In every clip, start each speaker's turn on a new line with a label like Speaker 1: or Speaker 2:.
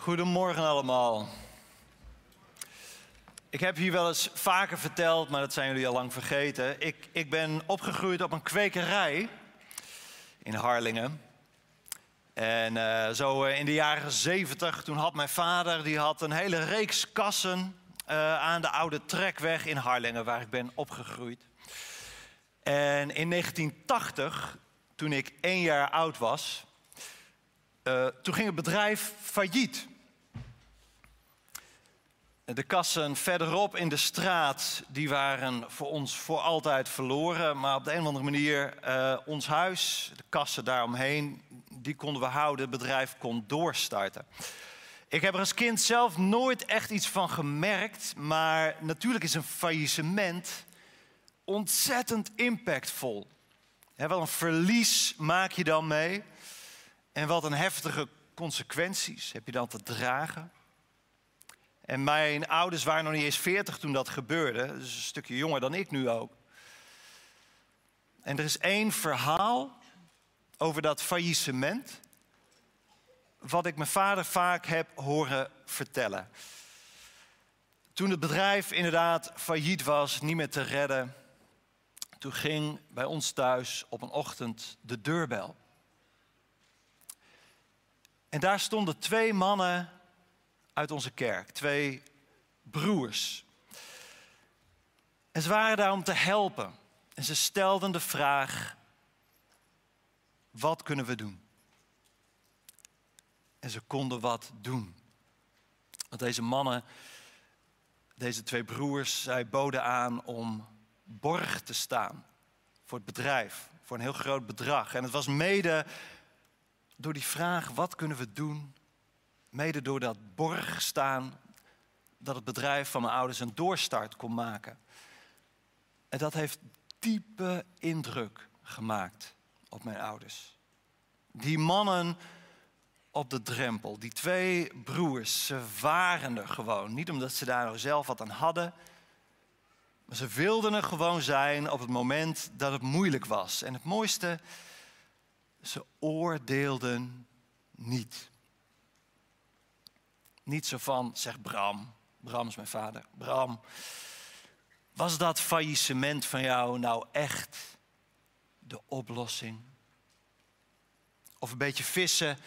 Speaker 1: Goedemorgen allemaal. Ik heb hier wel eens vaker verteld, maar dat zijn jullie al lang vergeten. Ik, ik ben opgegroeid op een kwekerij in Harlingen. En uh, zo uh, in de jaren zeventig, toen had mijn vader die had een hele reeks kassen uh, aan de oude trekweg in Harlingen, waar ik ben opgegroeid. En in 1980, toen ik één jaar oud was, toen ging het bedrijf failliet. De kassen verderop in de straat, die waren voor ons voor altijd verloren. Maar op de een of andere manier, uh, ons huis, de kassen daaromheen, die konden we houden. Het bedrijf kon doorstarten. Ik heb er als kind zelf nooit echt iets van gemerkt. Maar natuurlijk is een faillissement ontzettend impactvol. He, wat een verlies maak je dan mee. En wat een heftige consequenties heb je dan te dragen. En mijn ouders waren nog niet eens 40 toen dat gebeurde. Dus een stukje jonger dan ik nu ook. En er is één verhaal over dat faillissement. Wat ik mijn vader vaak heb horen vertellen. Toen het bedrijf inderdaad failliet was, niet meer te redden. Toen ging bij ons thuis op een ochtend de deurbel. En daar stonden twee mannen uit onze kerk. Twee broers. En ze waren daar om te helpen. En ze stelden de vraag: wat kunnen we doen? En ze konden wat doen. Want deze mannen, deze twee broers, zij boden aan om borg te staan voor het bedrijf, voor een heel groot bedrag. En het was mede door die vraag: wat kunnen we doen? Mede door dat borg staan, dat het bedrijf van mijn ouders een doorstart kon maken. En dat heeft diepe indruk gemaakt op mijn ouders. Die mannen op de drempel, die twee broers, ze waren er gewoon. Niet omdat ze daar zelf wat aan hadden, maar ze wilden er gewoon zijn op het moment dat het moeilijk was. En het mooiste, ze oordeelden niet. Niet zo van, zegt Bram. Bram is mijn vader. Bram, was dat faillissement van jou nou echt de oplossing? Of een beetje vissen.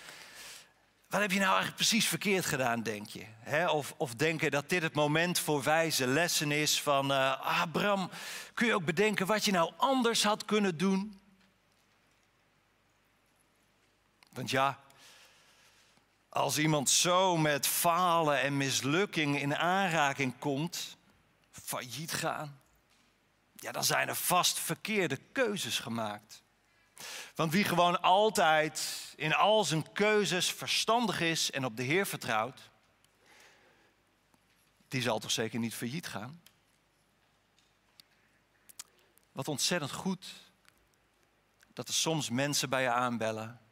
Speaker 1: Wat heb je nou eigenlijk precies verkeerd gedaan, denk je? of, of denken dat dit het moment voor wijze lessen is van... Uh, ah, Bram, kun je ook bedenken wat je nou anders had kunnen doen? Want ja, als iemand zo met falen en mislukking in aanraking komt, failliet gaan, ja, dan zijn er vast verkeerde keuzes gemaakt. Want wie gewoon altijd in al zijn keuzes verstandig is en op de Heer vertrouwt, die zal toch zeker niet failliet gaan? Wat ontzettend goed dat er soms mensen bij je aanbellen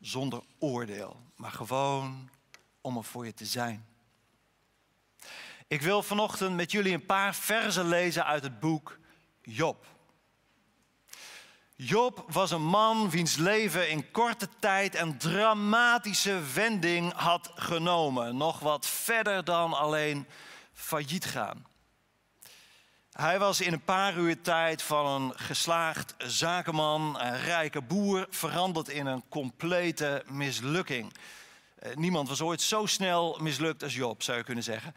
Speaker 1: zonder oordeel, maar gewoon om er voor je te zijn. Ik wil vanochtend met jullie een paar versen lezen uit het boek Job. Job was een man wiens leven in korte tijd een dramatische wending had genomen. Nog wat verder dan alleen failliet gaan. Hij was in een paar uur tijd van een geslaagd zakenman, een rijke boer, veranderd in een complete mislukking. Eh, niemand was ooit zo snel mislukt als Job, zou je kunnen zeggen.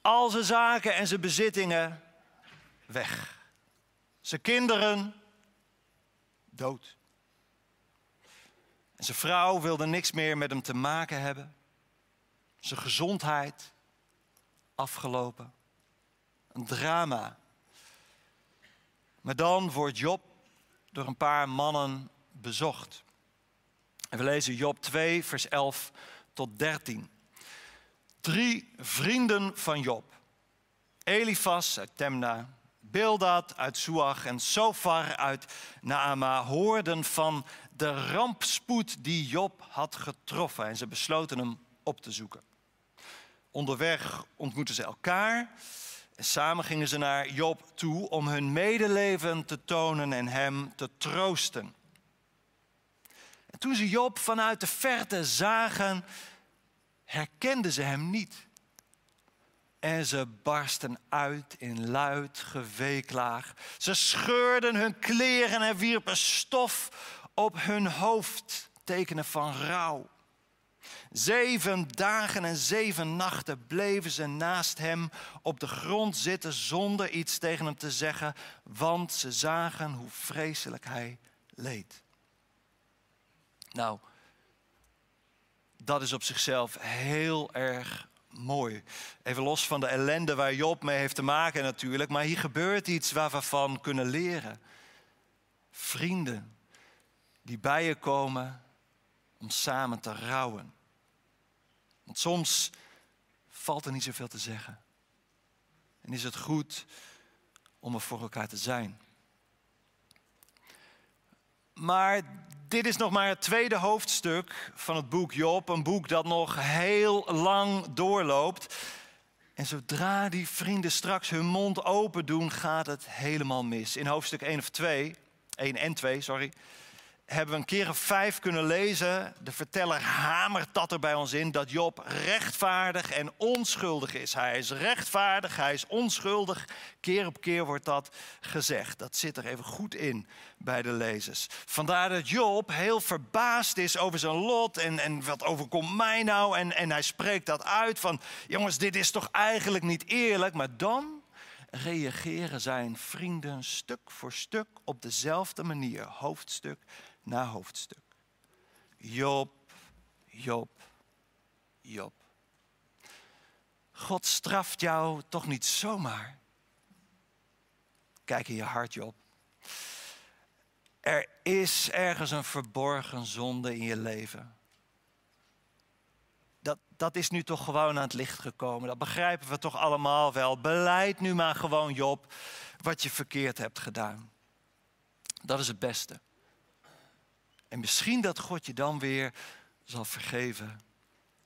Speaker 1: Al zijn zaken en zijn bezittingen weg. Zijn kinderen dood. En zijn vrouw wilde niks meer met hem te maken hebben. Zijn gezondheid afgelopen. Een drama maar dan wordt Job door een paar mannen bezocht. En we lezen Job 2, vers 11 tot 13. Drie vrienden van Job. Elifas uit Temna, Bildad uit Suach en Sofar uit Naama hoorden van de rampspoed die Job had getroffen. En ze besloten hem op te zoeken. Onderweg ontmoetten ze elkaar samen gingen ze naar Job toe om hun medeleven te tonen en hem te troosten. En toen ze Job vanuit de verte zagen, herkenden ze hem niet. En ze barsten uit in luid geweeklaag. Ze scheurden hun kleren en wierpen stof op hun hoofd, tekenen van rouw. Zeven dagen en zeven nachten bleven ze naast hem op de grond zitten zonder iets tegen hem te zeggen, want ze zagen hoe vreselijk hij leed. Nou, dat is op zichzelf heel erg mooi. Even los van de ellende waar Job mee heeft te maken natuurlijk, maar hier gebeurt iets waar we van kunnen leren. Vrienden die bij je komen om samen te rouwen. Want soms valt er niet zoveel te zeggen. En is het goed om er voor elkaar te zijn. Maar dit is nog maar het tweede hoofdstuk van het boek Job. Een boek dat nog heel lang doorloopt. En zodra die vrienden straks hun mond open doen, gaat het helemaal mis. In hoofdstuk 1 of 2, 1 en 2, sorry, hebben we een keer of vijf kunnen lezen. De verteller hamert dat er bij ons in dat Job rechtvaardig en onschuldig is. Hij is rechtvaardig, hij is onschuldig. Keer op keer wordt dat gezegd. Dat zit er even goed in bij de lezers. Vandaar dat Job heel verbaasd is over zijn lot en, en wat overkomt mij nou? En, en hij spreekt dat uit van, jongens, dit is toch eigenlijk niet eerlijk? Maar dan reageren zijn vrienden stuk voor stuk op dezelfde manier, hoofdstuk na hoofdstuk. Job, Job, Job. God straft jou toch niet zomaar. Kijk in je hart, Job. Er is ergens een verborgen zonde in je leven. Dat, dat is nu toch gewoon aan het licht gekomen. Dat begrijpen we toch allemaal wel. Beleid nu maar gewoon, Job, wat je verkeerd hebt gedaan. Dat is het beste. En misschien dat God je dan weer zal vergeven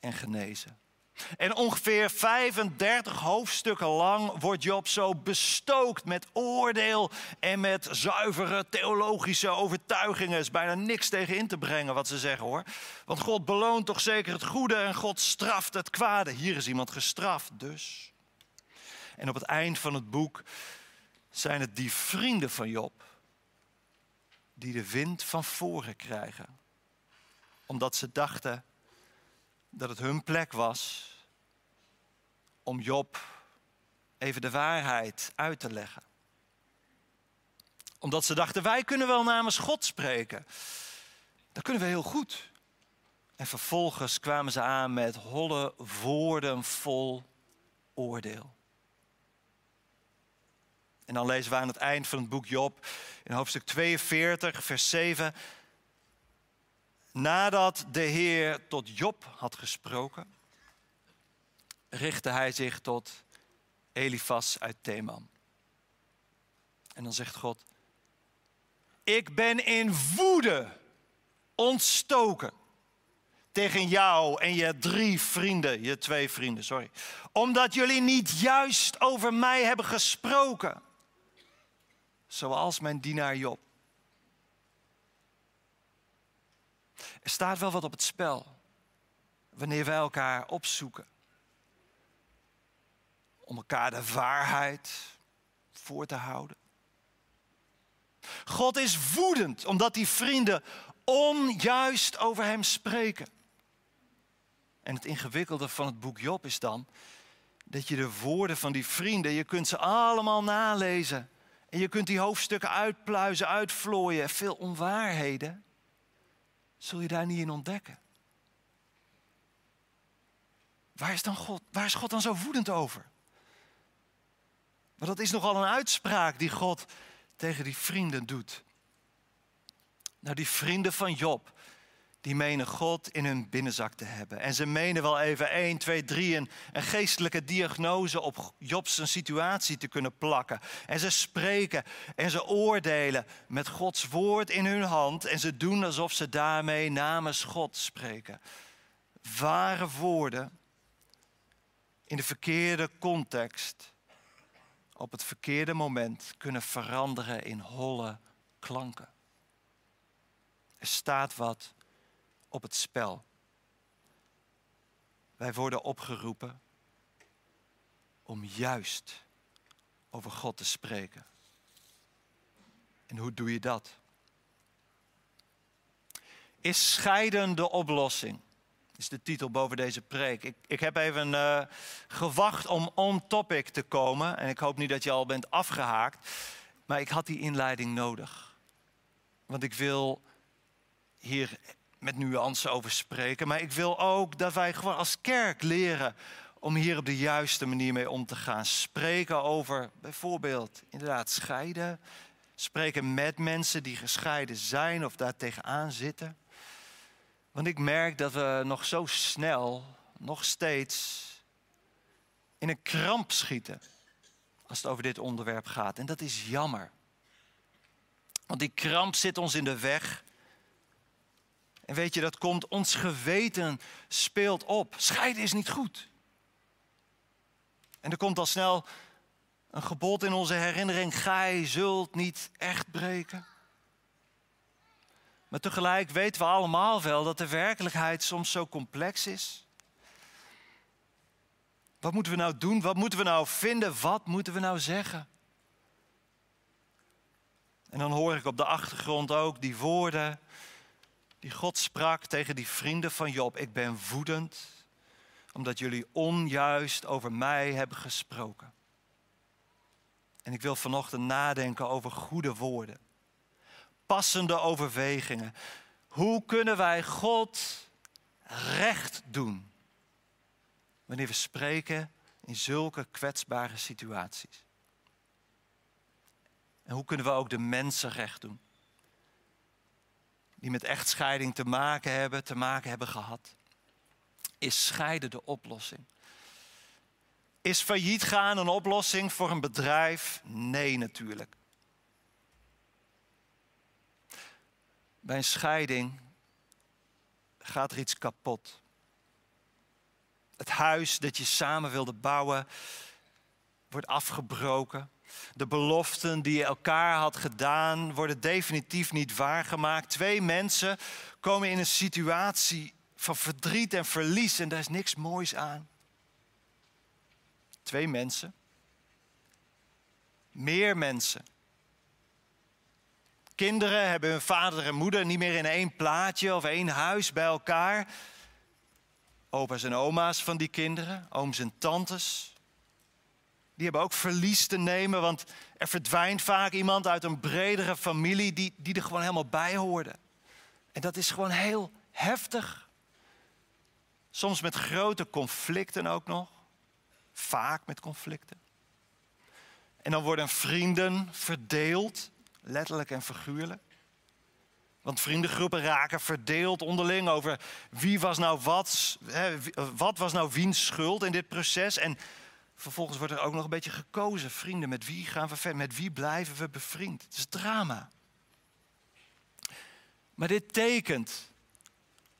Speaker 1: en genezen. En ongeveer 35 hoofdstukken lang wordt Job zo bestookt met oordeel en met zuivere theologische overtuigingen. Er is bijna niks tegen in te brengen wat ze zeggen hoor. Want God beloont toch zeker het goede en God straft het kwade. Hier is iemand gestraft dus. En op het eind van het boek zijn het die vrienden van Job die de wind van voren krijgen. Omdat ze dachten dat het hun plek was om Job even de waarheid uit te leggen. Omdat ze dachten, wij kunnen wel namens God spreken. Dat kunnen we heel goed. En vervolgens kwamen ze aan met holle woorden vol oordeel. En dan lezen we aan het eind van het boek Job in hoofdstuk 42, vers 7. Nadat de Heer tot Job had gesproken, richtte hij zich tot Elifas uit Theman. En dan zegt God, ik ben in woede ontstoken tegen jou en je drie vrienden, je twee vrienden, sorry. Omdat jullie niet juist over mij hebben gesproken zoals mijn dienaar Job. Er staat wel wat op het spel wanneer wij elkaar opzoeken. Om elkaar de waarheid voor te houden. God is woedend omdat die vrienden onjuist over hem spreken. En het ingewikkelde van het boek Job is dan dat je de woorden van die vrienden, je kunt ze allemaal nalezen. En je kunt die hoofdstukken uitpluizen, uitvlooien. Veel onwaarheden zul je daar niet in ontdekken. Waar is, dan God, waar is God dan zo woedend over? Maar dat is nogal een uitspraak die God tegen die vrienden doet. Nou, die vrienden van Job, die menen God in hun binnenzak te hebben. En ze menen wel even 1, 2, 3 een, een geestelijke diagnose op Jobs situatie te kunnen plakken. En ze spreken en ze oordelen met Gods woord in hun hand. En ze doen alsof ze daarmee namens God spreken. Ware woorden in de verkeerde context op het verkeerde moment kunnen veranderen in holle klanken. Er staat wat op het spel. Wij worden opgeroepen om juist over God te spreken. En hoe doe je dat? Is scheiden de oplossing? Is de titel boven deze preek. Ik, ik heb even uh, gewacht om on topic te komen. En ik hoop niet dat je al bent afgehaakt. Maar ik had die inleiding nodig. Want ik wil hier met nuance over spreken. Maar ik wil ook dat wij gewoon als kerk leren om hier op de juiste manier mee om te gaan. Spreken over bijvoorbeeld inderdaad scheiden. Spreken met mensen die gescheiden zijn of daar tegenaan zitten. Want ik merk dat we nog zo snel, nog steeds, in een kramp schieten als het over dit onderwerp gaat. En dat is jammer. Want die kramp zit ons in de weg. En weet je, dat komt, ons geweten speelt op. Scheiden is niet goed. En er komt al snel een gebod in onze herinnering: gij zult niet echt breken. Maar tegelijk weten we allemaal wel dat de werkelijkheid soms zo complex is. Wat moeten we nou doen? Wat moeten we nou vinden? Wat moeten we nou zeggen? En dan hoor ik op de achtergrond ook die woorden die God sprak tegen die vrienden van Job. Ik ben woedend omdat jullie onjuist over mij hebben gesproken. En ik wil vanochtend nadenken over goede woorden passende overwegingen. Hoe kunnen wij God recht doen wanneer we spreken in zulke kwetsbare situaties? En hoe kunnen we ook de mensen recht doen? Die met echtscheiding te maken hebben, te maken hebben gehad. Is scheiden de oplossing? Is failliet gaan een oplossing voor een bedrijf? Nee, natuurlijk. Bij een scheiding gaat er iets kapot. Het huis dat je samen wilde bouwen wordt afgebroken. De beloften die je elkaar had gedaan worden definitief niet waargemaakt. Twee mensen komen in een situatie van verdriet en verlies en daar is niks moois aan. Twee mensen. Meer mensen Kinderen hebben hun vader en moeder niet meer in één plaatje of één huis bij elkaar. Opa's en oma's van die kinderen, ooms en tantes. Die hebben ook verlies te nemen, want er verdwijnt vaak iemand uit een bredere familie die, die er gewoon helemaal bij hoorde. En dat is gewoon heel heftig. Soms met grote conflicten ook nog. Vaak met conflicten. En dan worden vrienden verdeeld letterlijk en figuurlijk. Want vriendengroepen raken verdeeld onderling over wie was nou wat, wat was nou wiens schuld in dit proces. En vervolgens wordt er ook nog een beetje gekozen. Vrienden, met wie gaan we verder? Met wie blijven we bevriend? Het is drama. Maar dit tekent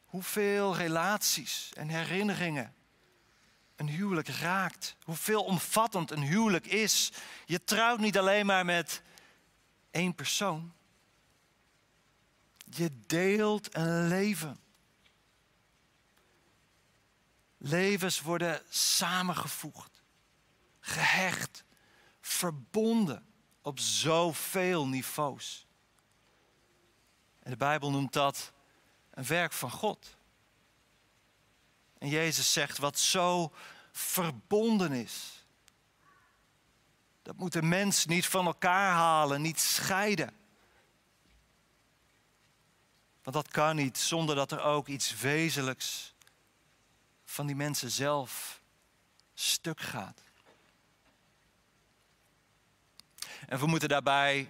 Speaker 1: hoeveel relaties en herinneringen een huwelijk raakt. Hoeveel omvattend een huwelijk is. Je trouwt niet alleen maar met één persoon. Je deelt een leven. Levens worden samengevoegd, gehecht, verbonden op zoveel niveaus. En de Bijbel noemt dat een werk van God. En Jezus zegt wat zo verbonden is, dat moet de mens niet van elkaar halen, niet scheiden. Want dat kan niet zonder dat er ook iets wezenlijks van die mensen zelf stuk gaat. En we moeten daarbij,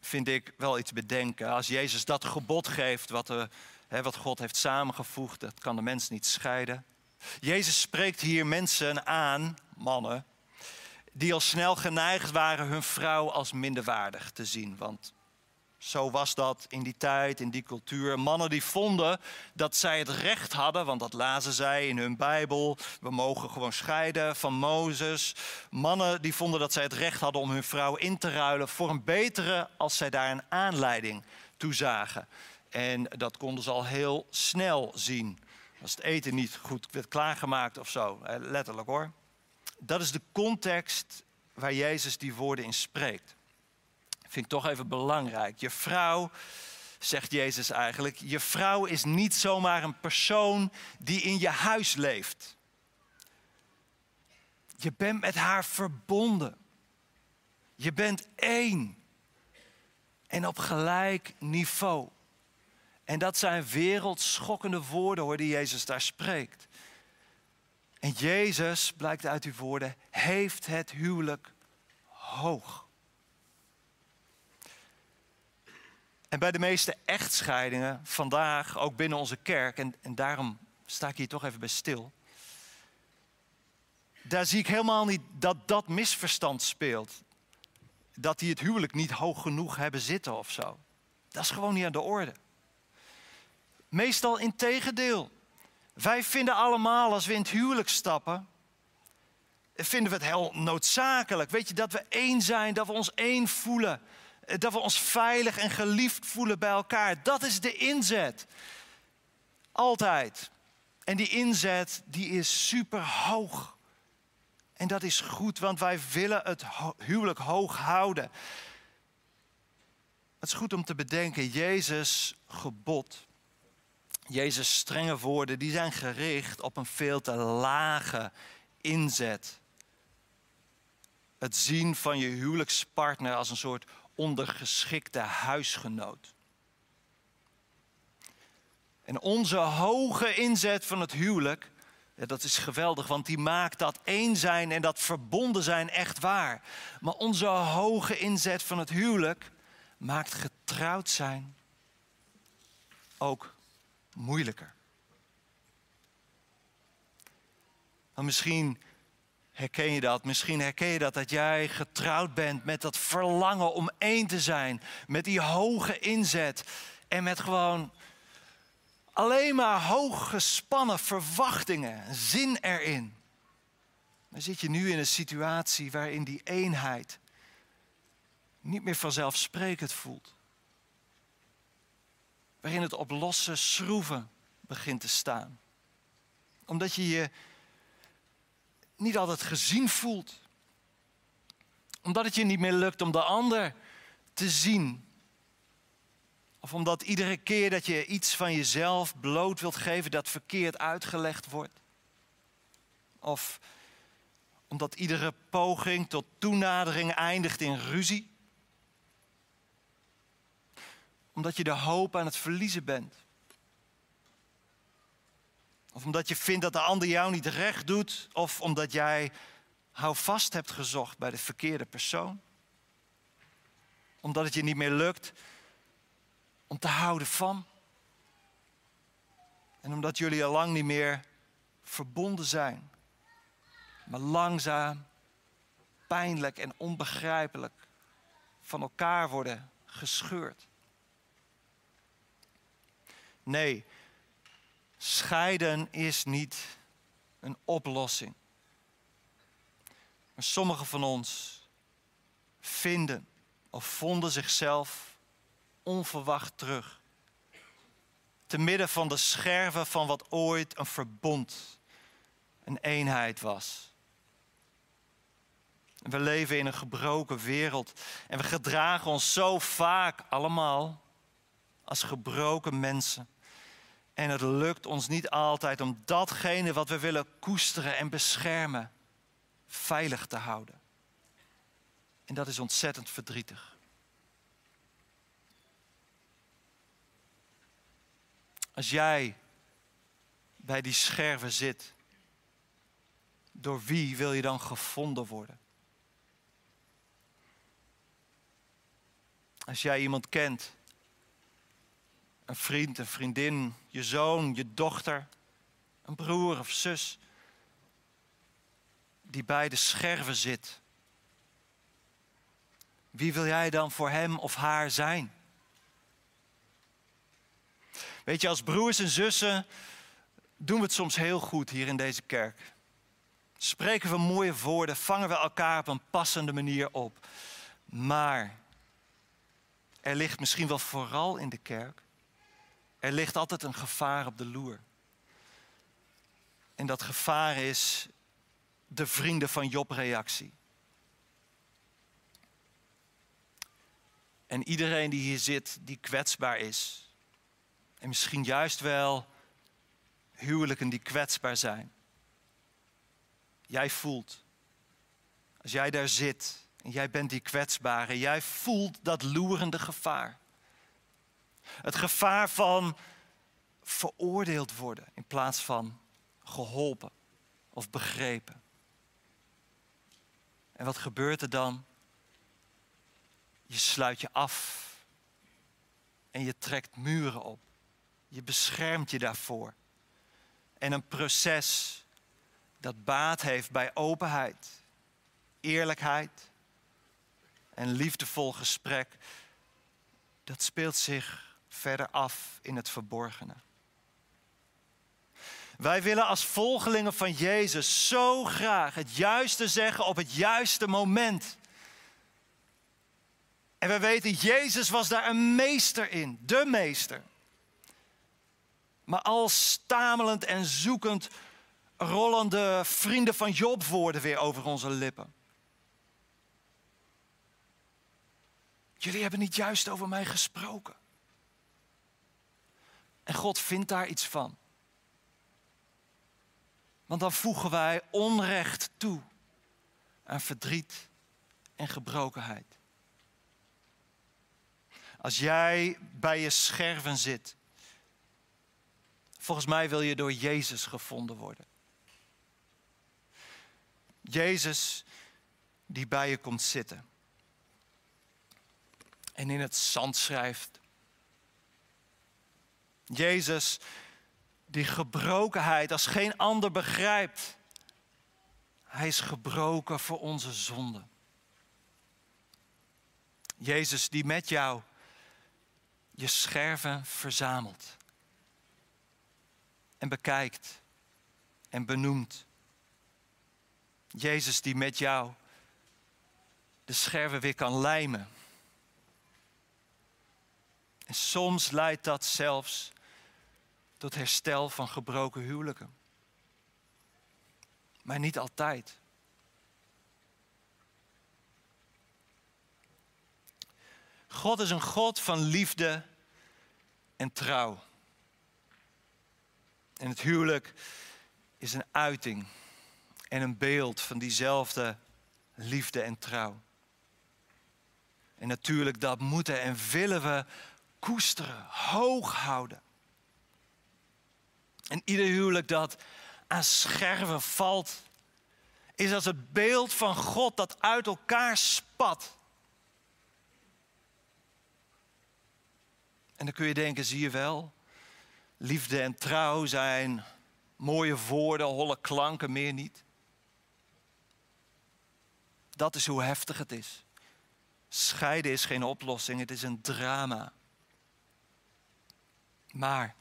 Speaker 1: vind ik, wel iets bedenken. Als Jezus dat gebod geeft, wat, de, hè, wat God heeft samengevoegd, dat kan de mens niet scheiden. Jezus spreekt hier mensen aan, mannen, die al snel geneigd waren hun vrouw als minderwaardig te zien. Want zo was dat in die tijd, in die cultuur. Mannen die vonden dat zij het recht hadden, want dat lazen zij in hun Bijbel. We mogen gewoon scheiden van Mozes. Mannen die vonden dat zij het recht hadden om hun vrouw in te ruilen voor een betere als zij daar een aanleiding toe zagen. En dat konden ze al heel snel zien. Als het eten niet goed werd klaargemaakt of zo, letterlijk hoor. Dat is de context waar Jezus die woorden in spreekt. Vind ik toch even belangrijk. Je vrouw, zegt Jezus eigenlijk, je vrouw is niet zomaar een persoon die in je huis leeft. Je bent met haar verbonden. Je bent één. En op gelijk niveau. En dat zijn wereldschokkende woorden hoor die Jezus daar spreekt. En Jezus, blijkt uit die woorden, heeft het huwelijk hoog. En bij de meeste echtscheidingen vandaag, ook binnen onze kerk, en, en daarom sta ik hier toch even bij stil. Daar zie ik helemaal niet dat dat misverstand speelt. Dat die het huwelijk niet hoog genoeg hebben zitten of zo. Dat is gewoon niet aan de orde. Meestal in tegendeel. Wij vinden allemaal als we in het huwelijk stappen, vinden we het heel noodzakelijk. Weet je, dat we één zijn, dat we ons één voelen. Dat we ons veilig en geliefd voelen bij elkaar. Dat is de inzet. Altijd. En die inzet die is super hoog. En dat is goed, want wij willen het huwelijk hoog houden. Het is goed om te bedenken, Jezus gebod Jezus' strenge woorden, die zijn gericht op een veel te lage inzet. Het zien van je huwelijkspartner als een soort ondergeschikte huisgenoot. En onze hoge inzet van het huwelijk, dat is geweldig, want die maakt dat één zijn en dat verbonden zijn echt waar. Maar onze hoge inzet van het huwelijk maakt getrouwd zijn ook moeilijker. Maar misschien herken je dat. Misschien herken je dat dat jij getrouwd bent met dat verlangen om één te zijn. Met die hoge inzet. En met gewoon alleen maar hoog gespannen verwachtingen. Zin erin. Dan zit je nu in een situatie waarin die eenheid niet meer vanzelfsprekend voelt waarin het op losse schroeven begint te staan. Omdat je je niet altijd gezien voelt. Omdat het je niet meer lukt om de ander te zien. Of omdat iedere keer dat je iets van jezelf bloot wilt geven dat verkeerd uitgelegd wordt. Of omdat iedere poging tot toenadering eindigt in ruzie omdat je de hoop aan het verliezen bent. Of omdat je vindt dat de ander jou niet recht doet. Of omdat jij houvast hebt gezocht bij de verkeerde persoon. Omdat het je niet meer lukt om te houden van. En omdat jullie al lang niet meer verbonden zijn. Maar langzaam, pijnlijk en onbegrijpelijk van elkaar worden gescheurd. Nee, scheiden is niet een oplossing. Maar sommigen van ons vinden of vonden zichzelf onverwacht terug. Te midden van de scherven van wat ooit een verbond, een eenheid was. We leven in een gebroken wereld en we gedragen ons zo vaak allemaal als gebroken mensen. En het lukt ons niet altijd om datgene wat we willen koesteren en beschermen, veilig te houden. En dat is ontzettend verdrietig. Als jij bij die scherven zit, door wie wil je dan gevonden worden? Als jij iemand kent een vriend, een vriendin, je zoon, je dochter, een broer of zus, die bij de scherven zit. Wie wil jij dan voor hem of haar zijn? Weet je, als broers en zussen doen we het soms heel goed hier in deze kerk. Spreken we mooie woorden, vangen we elkaar op een passende manier op. Maar er ligt misschien wel vooral in de kerk er ligt altijd een gevaar op de loer. En dat gevaar is de vrienden van Job-reactie. En iedereen die hier zit, die kwetsbaar is. En misschien juist wel huwelijken die kwetsbaar zijn. Jij voelt, als jij daar zit en jij bent die kwetsbare, jij voelt dat loerende gevaar. Het gevaar van veroordeeld worden in plaats van geholpen of begrepen. En wat gebeurt er dan? Je sluit je af en je trekt muren op. Je beschermt je daarvoor. En een proces dat baat heeft bij openheid, eerlijkheid en liefdevol gesprek, dat speelt zich verder af in het verborgene. Wij willen als volgelingen van Jezus zo graag het juiste zeggen op het juiste moment. En we weten, Jezus was daar een meester in, de meester. Maar al stamelend en zoekend rollen de vrienden van Job woorden weer over onze lippen. Jullie hebben niet juist over mij gesproken. En God vindt daar iets van. Want dan voegen wij onrecht toe aan verdriet en gebrokenheid. Als jij bij je scherven zit, volgens mij wil je door Jezus gevonden worden. Jezus die bij je komt zitten en in het zand schrijft. Jezus die gebrokenheid als geen ander begrijpt. Hij is gebroken voor onze zonden. Jezus die met jou je scherven verzamelt en bekijkt en benoemt. Jezus die met jou de scherven weer kan lijmen. En soms leidt dat zelfs tot herstel van gebroken huwelijken. Maar niet altijd. God is een God van liefde en trouw. En het huwelijk is een uiting en een beeld van diezelfde liefde en trouw. En natuurlijk, dat moeten en willen we koesteren, hoog houden. En ieder huwelijk dat aan scherven valt, is als het beeld van God dat uit elkaar spat. En dan kun je denken, zie je wel, liefde en trouw zijn mooie woorden, holle klanken, meer niet. Dat is hoe heftig het is. Scheiden is geen oplossing, het is een drama. Maar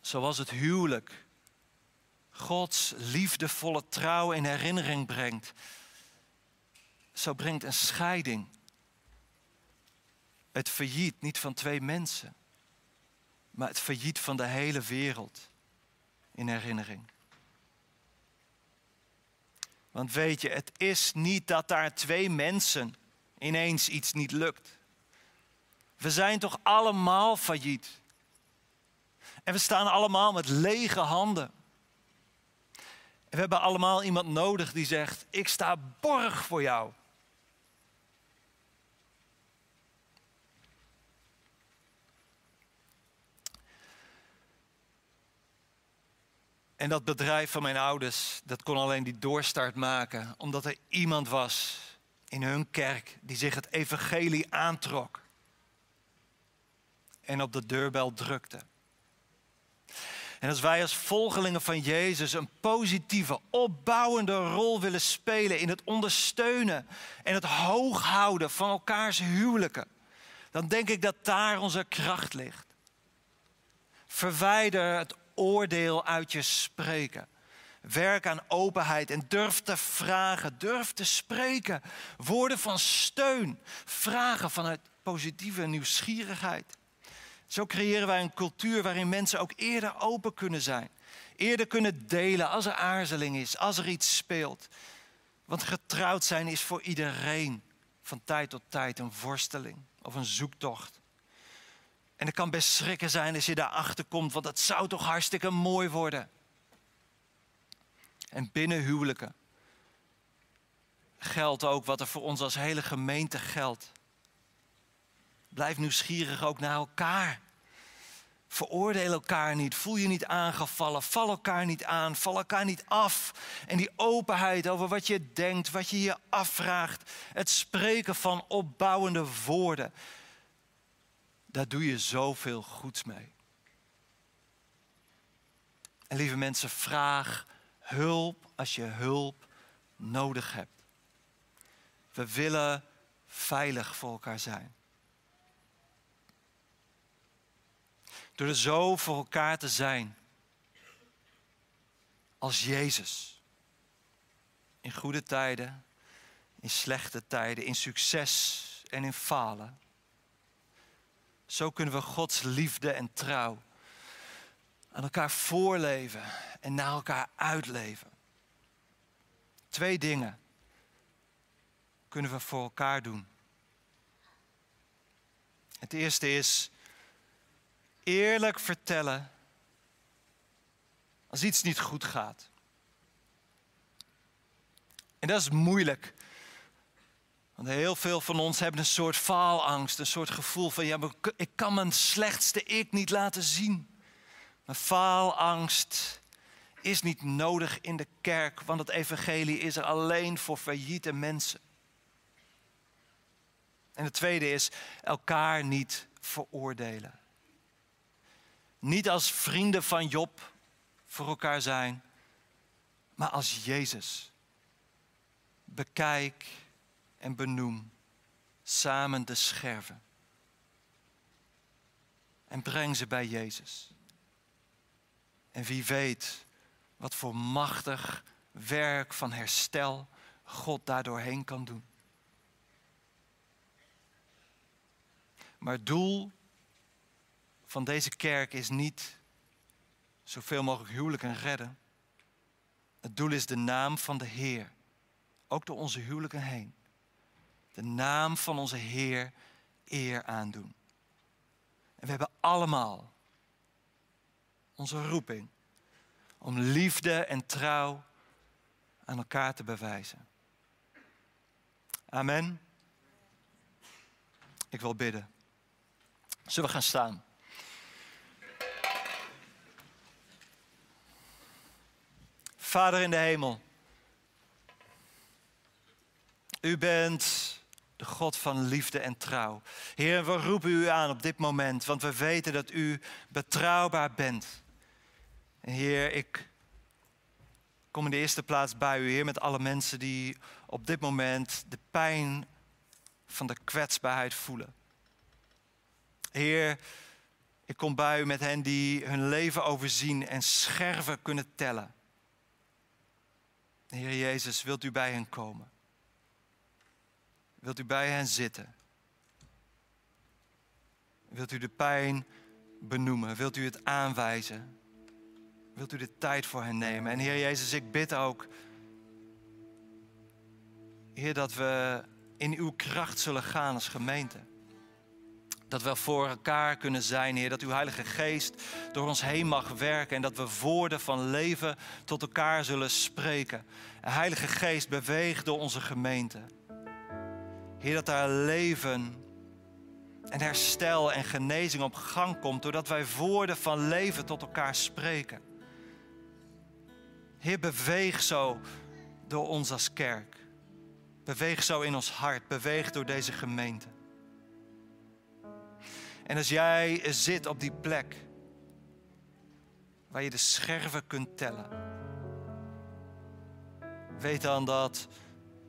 Speaker 1: zoals het huwelijk Gods liefdevolle trouw in herinnering brengt, zo brengt een scheiding het failliet niet van twee mensen, maar het failliet van de hele wereld in herinnering. Want weet je, het is niet dat daar twee mensen ineens iets niet lukt. We zijn toch allemaal failliet. En we staan allemaal met lege handen. En we hebben allemaal iemand nodig die zegt: Ik sta borg voor jou. En dat bedrijf van mijn ouders, dat kon alleen die doorstart maken, omdat er iemand was in hun kerk die zich het evangelie aantrok en op de deurbel drukte. En als wij als volgelingen van Jezus een positieve, opbouwende rol willen spelen in het ondersteunen en het hooghouden van elkaars huwelijken, dan denk ik dat daar onze kracht ligt. Verwijder het oordeel uit je spreken. Werk aan openheid en durf te vragen, durf te spreken. Woorden van steun, vragen vanuit positieve nieuwsgierigheid. Zo creëren wij een cultuur waarin mensen ook eerder open kunnen zijn Eerder kunnen delen als er aarzeling is, als er iets speelt. Want getrouwd zijn is voor iedereen van tijd tot tijd een worsteling of een zoektocht. En het kan best schrikken zijn als je daarachter komt, want het zou toch hartstikke mooi worden. En binnen huwelijken geldt ook wat er voor ons als hele gemeente geldt. Blijf nieuwsgierig ook naar elkaar. Veroordeel elkaar niet. Voel je niet aangevallen. Val elkaar niet aan. Val elkaar niet af. En die openheid over wat je denkt, wat je je afvraagt. Het spreken van opbouwende woorden. Daar doe je zoveel goeds mee. En lieve mensen, vraag hulp als je hulp nodig hebt. We willen veilig voor elkaar zijn. Door er zo voor elkaar te zijn als Jezus. In goede tijden, in slechte tijden, in succes en in falen. Zo kunnen we Gods liefde en trouw aan elkaar voorleven en naar elkaar uitleven. Twee dingen kunnen we voor elkaar doen. Het eerste is eerlijk vertellen als iets niet goed gaat. En dat is moeilijk. Want heel veel van ons hebben een soort faalangst, een soort gevoel van ja, ik kan mijn slechtste ik niet laten zien. Maar faalangst is niet nodig in de kerk, want het evangelie is er alleen voor failliete mensen. En het tweede is elkaar niet veroordelen. Niet als vrienden van Job voor elkaar zijn, maar als Jezus. Bekijk en benoem samen de scherven. En breng ze bij Jezus. En wie weet wat voor machtig werk van herstel God daardoorheen kan doen. Maar doel van deze kerk is niet zoveel mogelijk huwelijken redden. Het doel is de naam van de Heer, ook door onze huwelijken heen. De naam van onze Heer eer aandoen. En we hebben allemaal onze roeping om liefde en trouw aan elkaar te bewijzen. Amen. Ik wil bidden. Zullen we gaan staan? Vader in de hemel, u bent de God van liefde en trouw. Heer, we roepen u aan op dit moment, want we weten dat u betrouwbaar bent. En Heer, ik kom in de eerste plaats bij u, Heer, met alle mensen die op dit moment de pijn van de kwetsbaarheid voelen. Heer, ik kom bij u met hen die hun leven overzien en scherven kunnen tellen. Heer Jezus, wilt u bij hen komen? Wilt u bij hen zitten? Wilt u de pijn benoemen? Wilt u het aanwijzen? Wilt u de tijd voor hen nemen? En Heer Jezus, ik bid ook, Heer, dat we in uw kracht zullen gaan als gemeente. Dat we voor elkaar kunnen zijn, Heer. Dat uw Heilige Geest door ons heen mag werken. En dat we woorden van leven tot elkaar zullen spreken. Heilige Geest, beweeg door onze gemeente. Heer, dat daar leven en herstel en genezing op gang komt. Doordat wij woorden van leven tot elkaar spreken. Heer, beweeg zo door ons als kerk. Beweeg zo in ons hart. Beweeg door deze gemeente. En als jij zit op die plek waar je de scherven kunt tellen, weet dan dat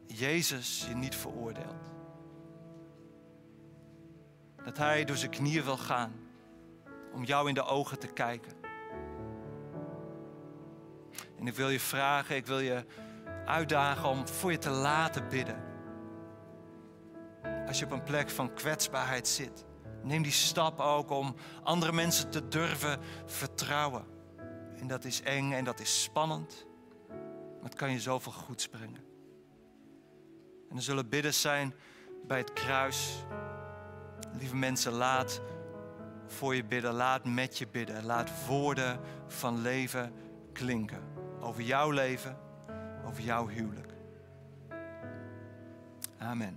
Speaker 1: Jezus je niet veroordeelt. Dat Hij door zijn knieën wil gaan om jou in de ogen te kijken. En ik wil je vragen, ik wil je uitdagen om voor je te laten bidden. Als je op een plek van kwetsbaarheid zit. Neem die stap ook om andere mensen te durven vertrouwen. En dat is eng en dat is spannend. Maar het kan je zoveel goeds brengen. En er zullen bidders zijn bij het kruis. Lieve mensen, laat voor je bidden. Laat met je bidden. Laat woorden van leven klinken. Over jouw leven, over jouw huwelijk. Amen.